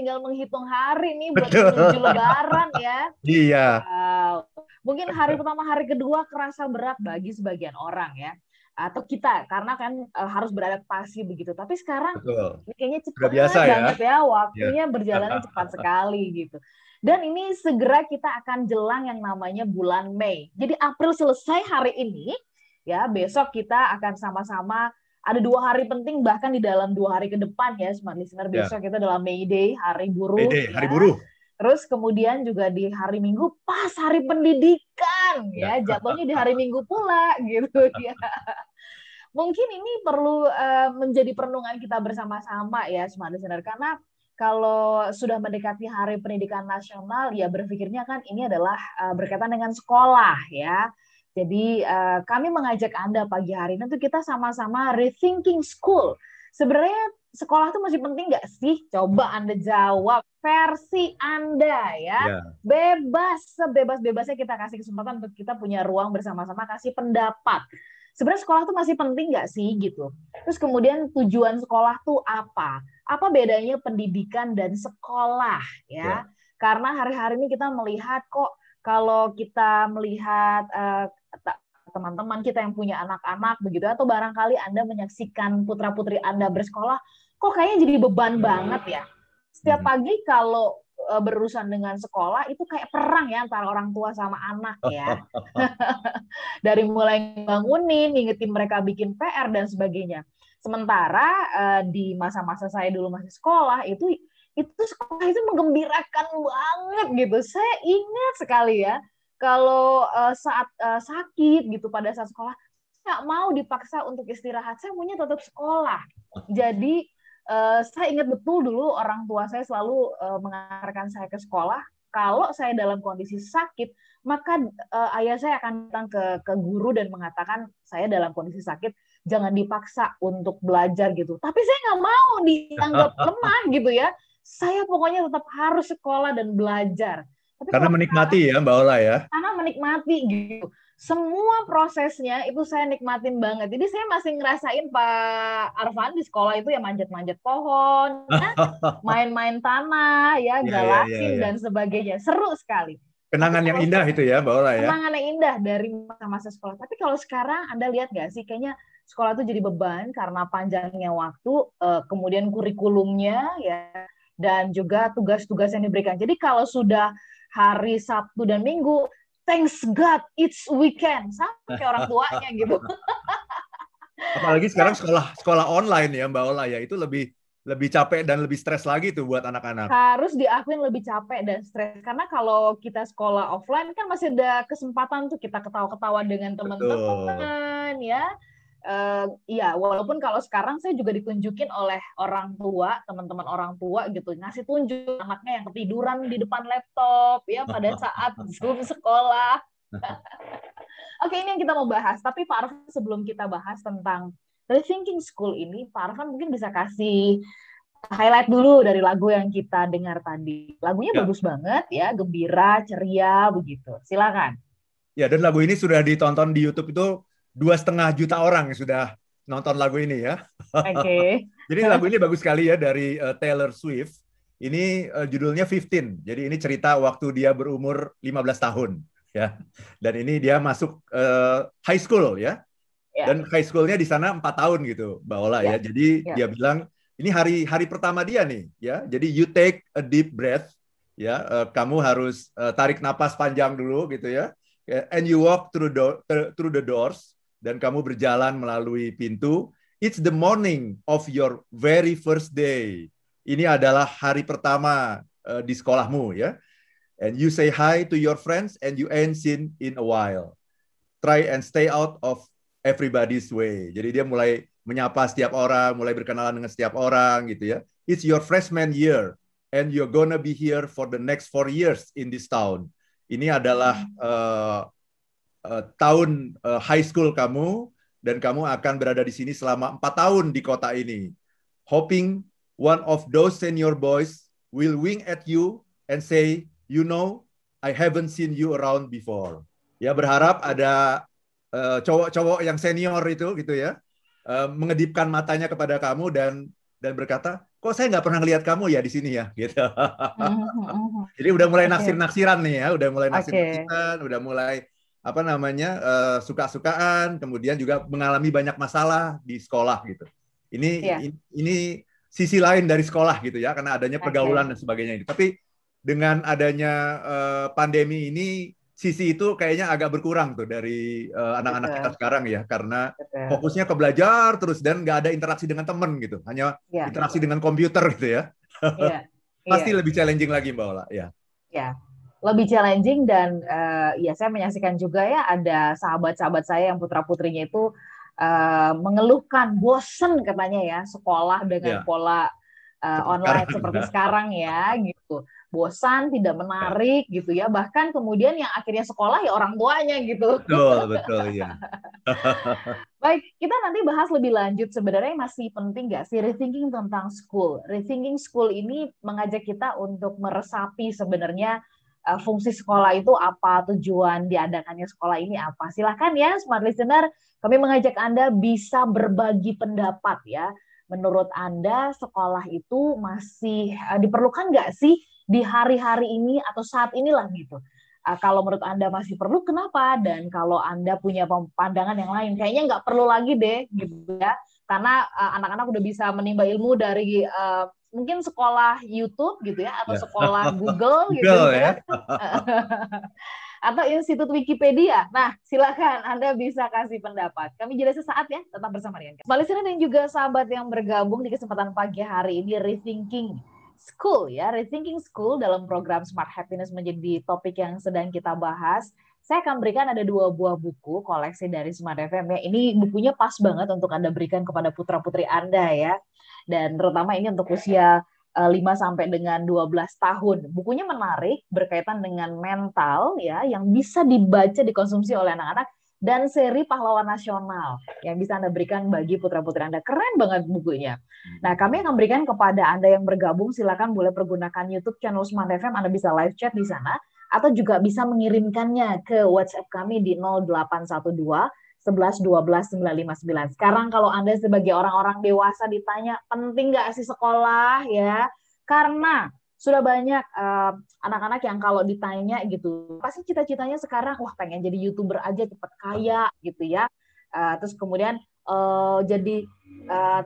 tinggal menghitung hari nih buat menuju Lebaran ya. Iya. Wow. Mungkin hari pertama, hari kedua kerasa berat bagi sebagian orang ya atau kita karena kan uh, harus beradaptasi begitu. Tapi sekarang Betul. ini kayaknya cepat biasa ya. banget ya, waktunya berjalan cepat sekali gitu. Dan ini segera kita akan jelang yang namanya bulan Mei. Jadi April selesai hari ini, ya besok kita akan sama-sama ada dua hari penting bahkan di dalam dua hari ke depan ya smart listener Ya. besok kita adalah May Day hari buruh Pede, hari ya. buruh. terus kemudian juga di hari Minggu pas hari pendidikan ya jatuhnya di hari Minggu pula gitu ya mungkin ini perlu eh, menjadi perenungan kita bersama-sama ya smart listener karena kalau sudah mendekati Hari Pendidikan Nasional, ya berpikirnya kan ini adalah eh, berkaitan dengan sekolah ya. Jadi eh, kami mengajak Anda pagi hari ini untuk kita sama-sama rethinking school. Sebenarnya sekolah itu masih penting nggak sih? Coba Anda jawab versi Anda ya. Ya. Bebas, sebebas-bebasnya kita kasih kesempatan untuk kita punya ruang bersama-sama kasih pendapat. Sebenarnya sekolah itu masih penting nggak sih gitu? Terus kemudian tujuan sekolah tuh apa? Apa bedanya pendidikan dan sekolah ya? Ya. Karena hari-hari ini kita melihat kok kalau kita melihat ta- teman-teman kita yang punya anak-anak begitu atau barangkali Anda menyaksikan putra-putri Anda bersekolah kok kayaknya jadi beban banget ya. Setiap Mhm. pagi kalau eh, berurusan dengan sekolah itu kayak perang ya antara orang tua sama anak ya. Dari mulai bangunin, ngingetin mereka bikin PR dan sebagainya. Sementara eh, di masa-masa saya dulu masih sekolah itu itu sekolah itu menggembirakan banget gitu. Saya ingat sekali ya kalau eh, saat eh, sakit gitu pada saat sekolah saya nggak mau dipaksa untuk istirahat. Saya maunya tetap sekolah. Jadi eh, saya ingat betul dulu orang tua saya selalu eh, mengantarkan saya ke sekolah. Kalau saya dalam kondisi sakit, maka eh, ayah saya akan datang ke ke guru dan mengatakan saya dalam kondisi sakit jangan dipaksa untuk belajar gitu. Tapi saya nggak mau dianggap lemah gitu ya. Saya pokoknya tetap harus sekolah dan belajar. Tapi Karena menikmati ya Mbak Ola ya. karena menikmati gitu. Semua prosesnya itu saya nikmatin banget. Jadi saya masih ngerasain Pak Arfan di sekolah itu ya manjat-manjat pohon, ya, main-main tanah, ya, Iya, iya, galasin iya, iya. dan sebagainya. Seru sekali. Kenangan yang indah itu ya Mbak Ola ya. Kenangan yang indah dari masa-masa sekolah. Tapi kalau sekarang Anda lihat nggak sih, kayaknya sekolah itu jadi beban karena panjangnya waktu, eh, kemudian kurikulumnya, ya, dan juga tugas-tugas yang diberikan. Jadi kalau sudah hari Sabtu dan Minggu, thanks God it's weekend, sama kayak orang tuanya gitu. Apalagi sekarang sekolah sekolah online ya Mbak Ola ya itu lebih lebih capek dan lebih stres lagi tuh buat anak-anak. Harus diakuin lebih capek dan stres karena kalau kita sekolah offline kan masih ada kesempatan tuh kita ketawa-ketawa dengan teman-teman ya. Eh, Iya, walaupun kalau sekarang saya juga ditunjukin oleh orang tua, teman-teman orang tua gitu, ngasih tunjuk anaknya yang ketiduran di depan laptop ya pada saat Zoom sekolah. Oke, ini yang kita mau bahas. Tapi Pak Arfan sebelum kita bahas tentang rethinking school ini, Pak Arfan mungkin bisa kasih highlight dulu dari lagu yang kita dengar tadi. Lagunya Ya. bagus banget ya, gembira, ceria begitu. Silakan. Ya dan lagu ini sudah ditonton di YouTube itu dua setengah juta orang yang sudah nonton lagu ini ya. Oke. Jadi lagu ini bagus sekali ya dari eh, Taylor Swift. Ini eh, judulnya 15. Jadi ini cerita waktu dia berumur 15 tahun ya. Dan ini dia masuk eh, high school ya. Ya. Dan high schoolnya di sana empat tahun gitu, Mbak Ola ya. Ya. Jadi Ya. dia bilang ini hari hari pertama dia nih ya. Jadi you take a deep breath ya. Eh, kamu harus eh, tarik napas panjang dulu gitu ya. And you walk through do- through the doors dan kamu berjalan melalui pintu. It's the morning of your very first day. Ini adalah hari pertama eh, di sekolahmu ya. And you say hi to your friends and you ain't seen in a while. Try and stay out of everybody's way. Jadi dia mulai menyapa setiap orang, mulai berkenalan dengan setiap orang gitu ya. It's your freshman year and you're gonna be here for the next four years in this town. Ini adalah eh, eh, tahun eh, high school kamu dan kamu akan berada di sini selama empat tahun di kota ini. Hoping one of those senior boys will wing at you and say, you know, I haven't seen you around before. Ya berharap ada eh, cowok-cowok yang senior itu gitu ya eh, mengedipkan matanya kepada kamu dan dan berkata, kok saya nggak pernah lihat kamu ya di sini ya gitu. Jadi udah mulai naksir-naksiran nih ya, udah mulai naksir-naksiran, udah mulai apa namanya uh, suka-sukaan, kemudian juga mengalami banyak masalah di sekolah gitu. Ini yeah. ini, ini sisi lain dari sekolah gitu ya, karena adanya pergaulan okay. dan sebagainya ini. Tapi dengan adanya uh, pandemi ini sisi itu kayaknya agak berkurang tuh dari uh, anak-anak kita sekarang ya karena Betul. fokusnya ke belajar terus dan nggak ada interaksi dengan teman gitu hanya ya. interaksi dengan komputer gitu ya ya. pasti ya. lebih challenging lagi mbak Ola ya ya lebih challenging dan uh, ya saya menyaksikan juga ya ada sahabat-sahabat saya yang putra putrinya itu uh, mengeluhkan bosen katanya ya sekolah dengan ya. pola uh, online sekarang, seperti ya. sekarang ya gitu bosan, tidak menarik ya. gitu ya. Bahkan kemudian yang akhirnya sekolah ya orang tuanya gitu. Betul, betul ya. Baik, kita nanti bahas lebih lanjut sebenarnya masih penting nggak sih rethinking tentang school. Rethinking school ini mengajak kita untuk meresapi sebenarnya uh, fungsi sekolah itu apa, tujuan diadakannya sekolah ini apa. Silahkan ya smart listener, kami mengajak Anda bisa berbagi pendapat ya. Menurut Anda sekolah itu masih uh, diperlukan nggak sih di hari-hari ini atau saat inilah gitu. Uh, kalau menurut Anda masih perlu, kenapa? Dan kalau Anda punya pandangan yang lain, kayaknya nggak perlu lagi deh, gitu ya. Karena uh, anak-anak udah bisa menimba ilmu dari uh, mungkin sekolah YouTube gitu ya, atau ya. sekolah Google, gitu Google, ya. atau Institut Wikipedia. Nah, silakan Anda bisa kasih pendapat. Kami jeda sesaat ya, tetap bersama dengan kami. dan juga sahabat yang bergabung di kesempatan pagi hari ini Rethinking school ya, rethinking school dalam program Smart Happiness menjadi topik yang sedang kita bahas. Saya akan berikan ada dua buah buku koleksi dari Smart FM ya. Ini bukunya pas banget untuk Anda berikan kepada putra-putri Anda ya. Dan terutama ini untuk usia 5 eh, sampai dengan 12 tahun. Bukunya menarik berkaitan dengan mental ya yang bisa dibaca dikonsumsi oleh anak-anak dan seri pahlawan nasional yang bisa Anda berikan bagi putra-putri Anda. Keren banget bukunya. Nah, kami akan berikan kepada Anda yang bergabung, silakan boleh pergunakan YouTube channel Smart FM, Anda bisa live chat di sana, atau juga bisa mengirimkannya ke WhatsApp kami di 0812 11 12 959. Sekarang kalau Anda sebagai orang-orang dewasa ditanya, penting nggak sih sekolah ya? Karena sudah banyak eh, anak-anak yang kalau ditanya gitu pasti cita-citanya sekarang wah pengen jadi youtuber aja cepet kaya gitu ya uh, terus kemudian uh, jadi uh,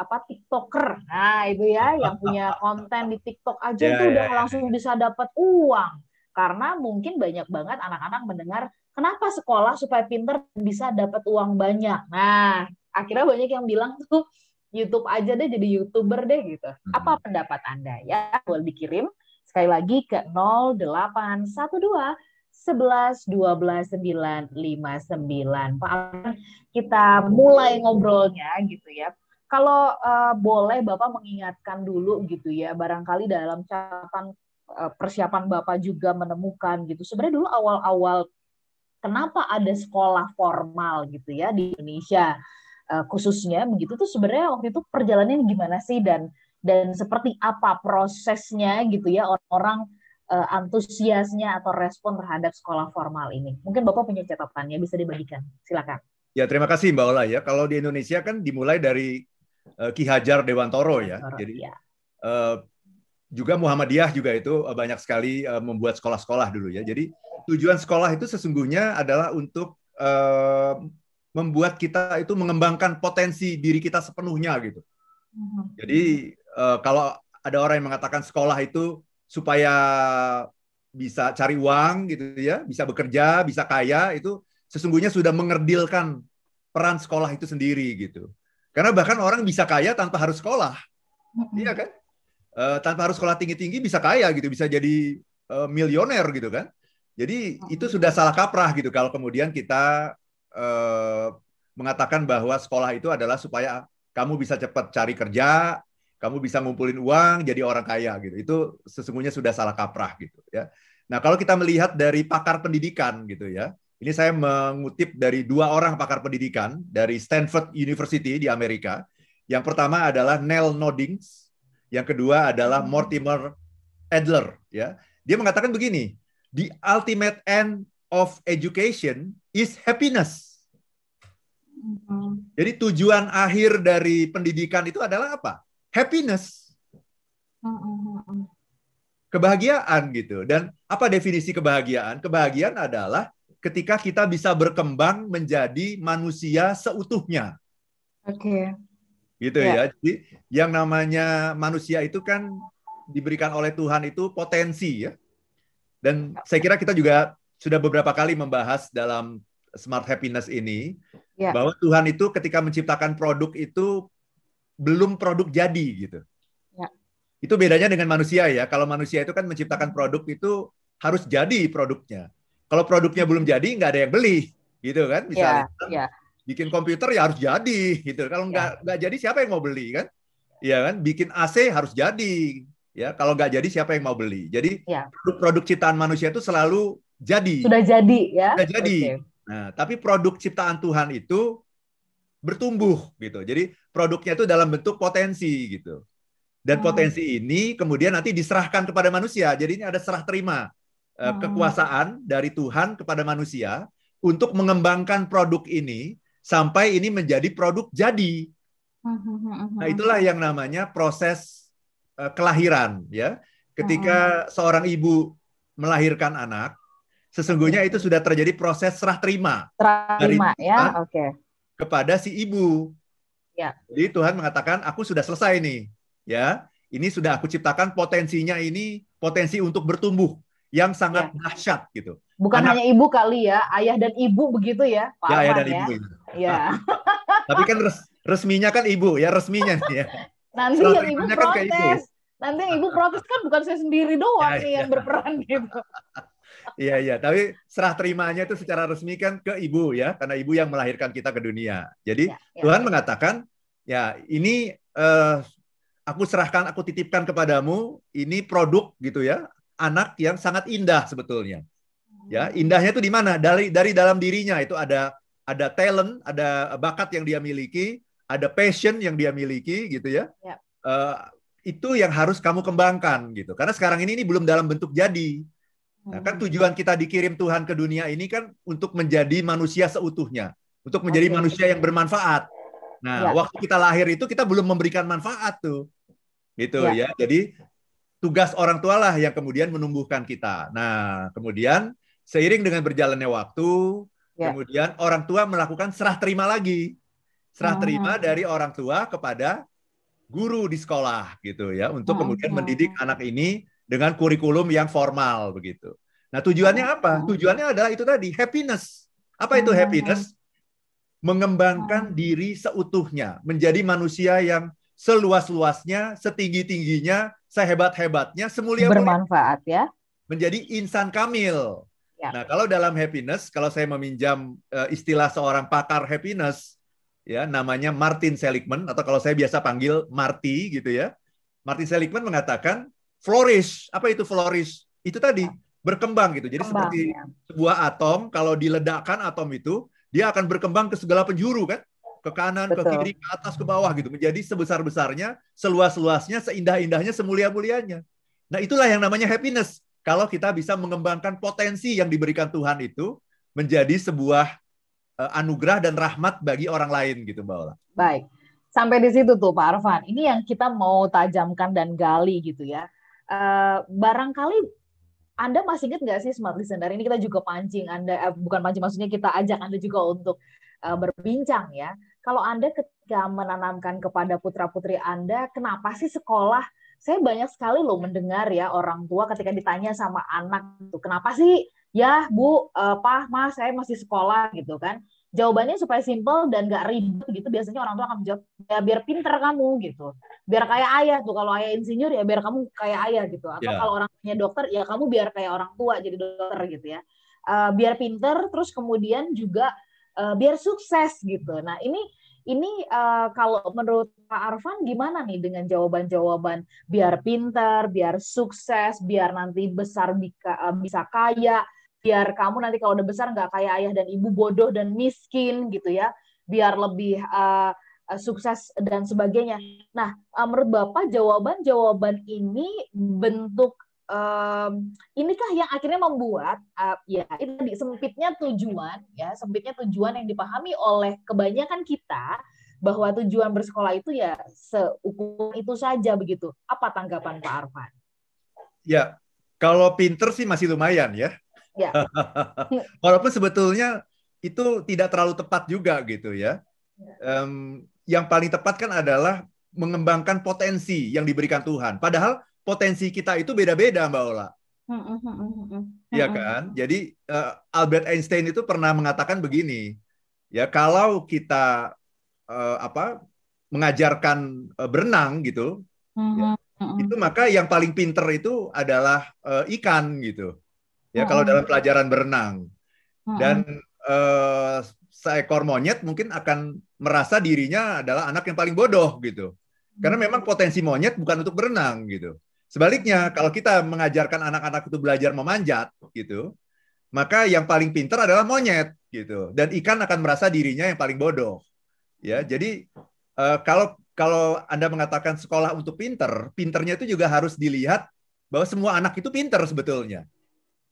apa tiktoker nah itu ya yang punya konten di tiktok aja yeah, itu udah yeah. langsung bisa dapat uang karena mungkin banyak banget anak-anak mendengar kenapa sekolah supaya pinter bisa dapat uang banyak nah akhirnya banyak yang bilang tuh YouTube aja deh jadi YouTuber deh gitu. Hmm. Apa pendapat Anda ya? Boleh dikirim sekali lagi ke 0812 11 12 959. Pak kita mulai ngobrolnya gitu ya. Kalau uh, boleh Bapak mengingatkan dulu gitu ya, barangkali dalam catatan uh, persiapan Bapak juga menemukan gitu. Sebenarnya dulu awal-awal kenapa ada sekolah formal gitu ya di Indonesia uh, khususnya begitu tuh sebenarnya waktu itu perjalanannya gimana sih dan dan seperti apa prosesnya gitu ya orang-orang uh, antusiasnya atau respon terhadap sekolah formal ini. Mungkin Bapak punya catatannya bisa dibagikan. Silakan. Ya, terima kasih Mbak Ola ya. Kalau di Indonesia kan dimulai dari uh, Ki Hajar Dewantoro ya. Jadi ya. Uh, juga Muhammadiyah juga itu banyak sekali uh, membuat sekolah-sekolah dulu ya. Jadi tujuan sekolah itu sesungguhnya adalah untuk uh, membuat kita itu mengembangkan potensi diri kita sepenuhnya gitu. Mm-hmm. Jadi uh, kalau ada orang yang mengatakan sekolah itu supaya bisa cari uang gitu ya, bisa bekerja, bisa kaya itu sesungguhnya sudah mengerdilkan peran sekolah itu sendiri gitu. Karena bahkan orang bisa kaya tanpa harus sekolah, mm-hmm. iya kan? Uh, tanpa harus sekolah tinggi-tinggi bisa kaya gitu, bisa jadi uh, milioner gitu kan? Jadi itu sudah salah kaprah gitu kalau kemudian kita eh, mengatakan bahwa sekolah itu adalah supaya kamu bisa cepat cari kerja, kamu bisa ngumpulin uang jadi orang kaya gitu. Itu sesungguhnya sudah salah kaprah gitu ya. Nah, kalau kita melihat dari pakar pendidikan gitu ya. Ini saya mengutip dari dua orang pakar pendidikan dari Stanford University di Amerika. Yang pertama adalah Neil Noddings, yang kedua adalah Mortimer Adler ya. Dia mengatakan begini, the ultimate end of education is happiness. Mm-hmm. Jadi tujuan akhir dari pendidikan itu adalah apa? happiness. Kebahagiaan gitu. Dan apa definisi kebahagiaan? Kebahagiaan adalah ketika kita bisa berkembang menjadi manusia seutuhnya. Oke. Okay. Gitu yeah. ya. Jadi yang namanya manusia itu kan diberikan oleh Tuhan itu potensi ya. Dan saya kira kita juga sudah beberapa kali membahas dalam smart happiness ini yeah. bahwa Tuhan itu ketika menciptakan produk itu belum produk jadi gitu. Itu bedanya dengan manusia ya. Kalau manusia itu kan menciptakan produk itu harus jadi produknya. Kalau produknya belum jadi, nggak ada yang beli, gitu kan? Misalnya yeah, yeah. bikin komputer ya harus jadi, gitu. Kalau nggak yeah. nggak jadi, siapa yang mau beli kan? Iya kan? Bikin AC harus jadi, ya. Kalau nggak jadi, siapa yang mau beli? Jadi yeah. produk-produk ciptaan manusia itu selalu jadi. Sudah jadi ya. Sudah jadi. Okay. Nah, tapi produk ciptaan Tuhan itu bertumbuh gitu. Jadi produknya itu dalam bentuk potensi gitu. Dan hmm. potensi ini kemudian nanti diserahkan kepada manusia. Jadi ini ada serah terima uh, kekuasaan dari Tuhan kepada manusia untuk mengembangkan produk ini sampai ini menjadi produk jadi. Hmm, nah, itulah yang namanya proses uh, kelahiran ya. Ketika seorang ibu melahirkan anak, sesungguhnya itu sudah terjadi proses serah terima. Serah terima ya, oke. Okay. Kepada si ibu. Ya. Jadi Tuhan mengatakan, aku sudah selesai nih ya ini sudah aku ciptakan potensinya ini potensi untuk bertumbuh yang sangat ya. dahsyat gitu. Bukan Anak, hanya ibu kali ya, ayah dan ibu begitu ya, Pak ya, ayah dan ya. ibu. Ya. Tapi kan res, resminya kan ibu ya, resminya ya. Nanti yang ibu kan protes. Kan ibu. Nanti yang ibu protes kan bukan saya sendiri doang ya, nih ya. yang berperan gitu. Iya iya, tapi serah terimanya itu secara resmi kan ke ibu ya, karena ibu yang melahirkan kita ke dunia. Jadi ya, ya. Tuhan mengatakan ya ini uh, aku serahkan, aku titipkan kepadamu ini produk gitu ya, anak yang sangat indah sebetulnya. Ya, indahnya itu di mana? Dari dari dalam dirinya itu ada ada talent, ada bakat yang dia miliki, ada passion yang dia miliki gitu ya. ya. Uh, itu yang harus kamu kembangkan gitu. Karena sekarang ini ini belum dalam bentuk jadi. Nah, kan hmm. tujuan kita dikirim Tuhan ke dunia ini kan untuk menjadi manusia seutuhnya, untuk menjadi okay. manusia yang bermanfaat. Nah, ya. waktu kita lahir itu kita belum memberikan manfaat tuh gitu ya. ya. Jadi tugas orang tua lah yang kemudian menumbuhkan kita. Nah, kemudian seiring dengan berjalannya waktu, ya. kemudian orang tua melakukan serah terima lagi. Serah oh. terima dari orang tua kepada guru di sekolah gitu ya untuk oh, kemudian mendidik anak ini dengan kurikulum yang formal begitu. Nah, tujuannya oh. apa? Tujuannya adalah itu tadi, happiness. Apa itu happiness? Mengembangkan diri seutuhnya, menjadi manusia yang seluas-luasnya, setinggi-tingginya, sehebat-hebatnya, semulia bermanfaat ya. Menjadi insan kamil. Ya. Nah, kalau dalam happiness, kalau saya meminjam uh, istilah seorang pakar happiness, ya namanya Martin Seligman atau kalau saya biasa panggil Marty gitu ya. Martin Seligman mengatakan flourish. Apa itu flourish? Itu tadi berkembang gitu. Jadi Kembang, seperti ya. sebuah atom kalau diledakkan atom itu dia akan berkembang ke segala penjuru kan? Ke kanan, Betul. ke kiri, ke atas, ke bawah gitu. Menjadi sebesar-besarnya, seluas-luasnya, seindah-indahnya, semulia-mulianya. Nah, itulah yang namanya happiness. Kalau kita bisa mengembangkan potensi yang diberikan Tuhan itu menjadi sebuah uh, anugerah dan rahmat bagi orang lain gitu, Mbak Ola. Baik. Sampai di situ tuh Pak Arfan. Ini yang kita mau tajamkan dan gali gitu ya. Uh, barangkali anda masih ingat nggak sih smart listener ini kita juga pancing Anda eh, bukan pancing maksudnya kita ajak Anda juga untuk uh, berbincang ya kalau Anda ketika menanamkan kepada putra-putri Anda, kenapa sih sekolah? Saya banyak sekali loh mendengar ya orang tua ketika ditanya sama anak itu, kenapa sih ya Bu, uh, Pak, Mas, saya masih sekolah gitu kan. Jawabannya supaya simple dan gak ribet gitu, biasanya orang tua akan menjawab, ya biar pinter kamu gitu. Biar kayak ayah tuh, kalau ayah insinyur ya biar kamu kayak ayah gitu. Atau yeah. kalau orangnya dokter, ya kamu biar kayak orang tua jadi dokter gitu ya. Uh, biar pinter, terus kemudian juga uh, biar sukses gitu. Nah ini ini uh, kalau menurut Pak Arfan gimana nih dengan jawaban-jawaban biar pintar, biar sukses, biar nanti besar bisa, uh, bisa kaya, biar kamu nanti kalau udah besar nggak kayak ayah dan ibu bodoh dan miskin gitu ya, biar lebih uh, sukses dan sebagainya. Nah, menurut Bapak jawaban-jawaban ini bentuk um, inikah yang akhirnya membuat uh, ya itu tadi sempitnya tujuan ya sempitnya tujuan yang dipahami oleh kebanyakan kita bahwa tujuan bersekolah itu ya seukur itu saja begitu. Apa tanggapan Pak Arfan? Ya, kalau pinter sih masih lumayan ya. Ya. Walaupun sebetulnya itu tidak terlalu tepat juga gitu ya. Um, yang paling tepat kan adalah mengembangkan potensi yang diberikan Tuhan. Padahal potensi kita itu beda-beda, Mbak Ola. Iya kan? Jadi uh, Albert Einstein itu pernah mengatakan begini, ya kalau kita uh, apa mengajarkan uh, berenang gitu, ya, itu maka yang paling pinter itu adalah uh, ikan gitu. Ya kalau dalam pelajaran berenang. Dan uh, seekor monyet mungkin akan merasa dirinya adalah anak yang paling bodoh gitu. Karena memang potensi monyet bukan untuk berenang gitu. Sebaliknya, kalau kita mengajarkan anak-anak itu belajar memanjat, gitu, maka yang paling pintar adalah monyet, gitu. Dan ikan akan merasa dirinya yang paling bodoh. Ya, jadi uh, kalau kalau Anda mengatakan sekolah untuk pinter, pinternya itu juga harus dilihat bahwa semua anak itu pinter sebetulnya.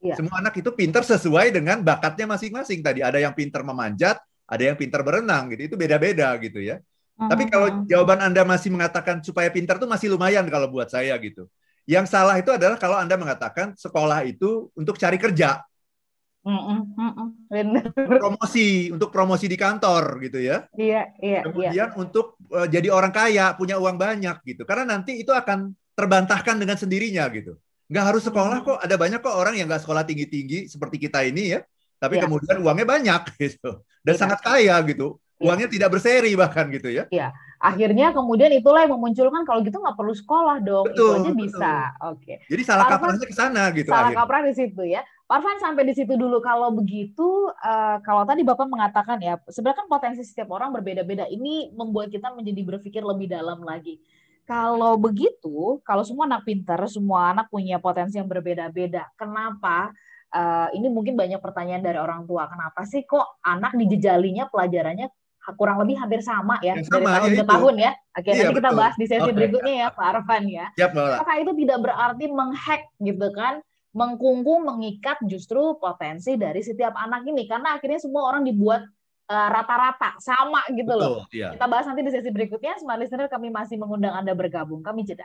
Ya. Semua anak itu pinter sesuai dengan bakatnya masing-masing. Tadi ada yang pinter memanjat, ada yang pinter berenang, gitu. Itu beda-beda gitu ya. Tapi kalau jawaban Anda masih mengatakan supaya pintar itu masih lumayan kalau buat saya gitu. Yang salah itu adalah kalau Anda mengatakan sekolah itu untuk cari kerja. Promosi, untuk promosi di kantor gitu ya. Iya, iya. Kemudian iya. untuk uh, jadi orang kaya, punya uang banyak gitu. Karena nanti itu akan terbantahkan dengan sendirinya gitu. Nggak harus sekolah kok, ada banyak kok orang yang nggak sekolah tinggi-tinggi seperti kita ini ya. Tapi ya. kemudian uangnya banyak gitu. Dan ya. sangat kaya gitu. Iya. Uangnya ya. tidak berseri bahkan gitu ya. Iya akhirnya kemudian itulah yang memunculkan kalau gitu nggak perlu sekolah dong betul, itu aja betul. bisa oke okay. jadi salah kaprahnya ke sana gitu salah kaprah di situ ya Parvan sampai di situ dulu kalau begitu uh, kalau tadi Bapak mengatakan ya sebenarnya kan potensi setiap orang berbeda-beda ini membuat kita menjadi berpikir lebih dalam lagi kalau begitu kalau semua anak pintar semua anak punya potensi yang berbeda-beda kenapa Uh, ini mungkin banyak pertanyaan dari orang tua. Kenapa sih kok anak dijejalinya pelajarannya kurang lebih hampir sama ya, sama, dari tahun ya ke itu. tahun ya. Oke, iya, nanti betul. kita bahas di sesi okay. berikutnya ya Pak Arfan ya. Yep, Apakah itu tidak berarti menghack gitu kan, mengkungkung, mengikat justru potensi dari setiap anak ini karena akhirnya semua orang dibuat eh, rata-rata uh, sama gitu betul, loh. Iya. Kita bahas nanti di sesi berikutnya. Smart listener kami masih mengundang Anda bergabung. Kami jeda.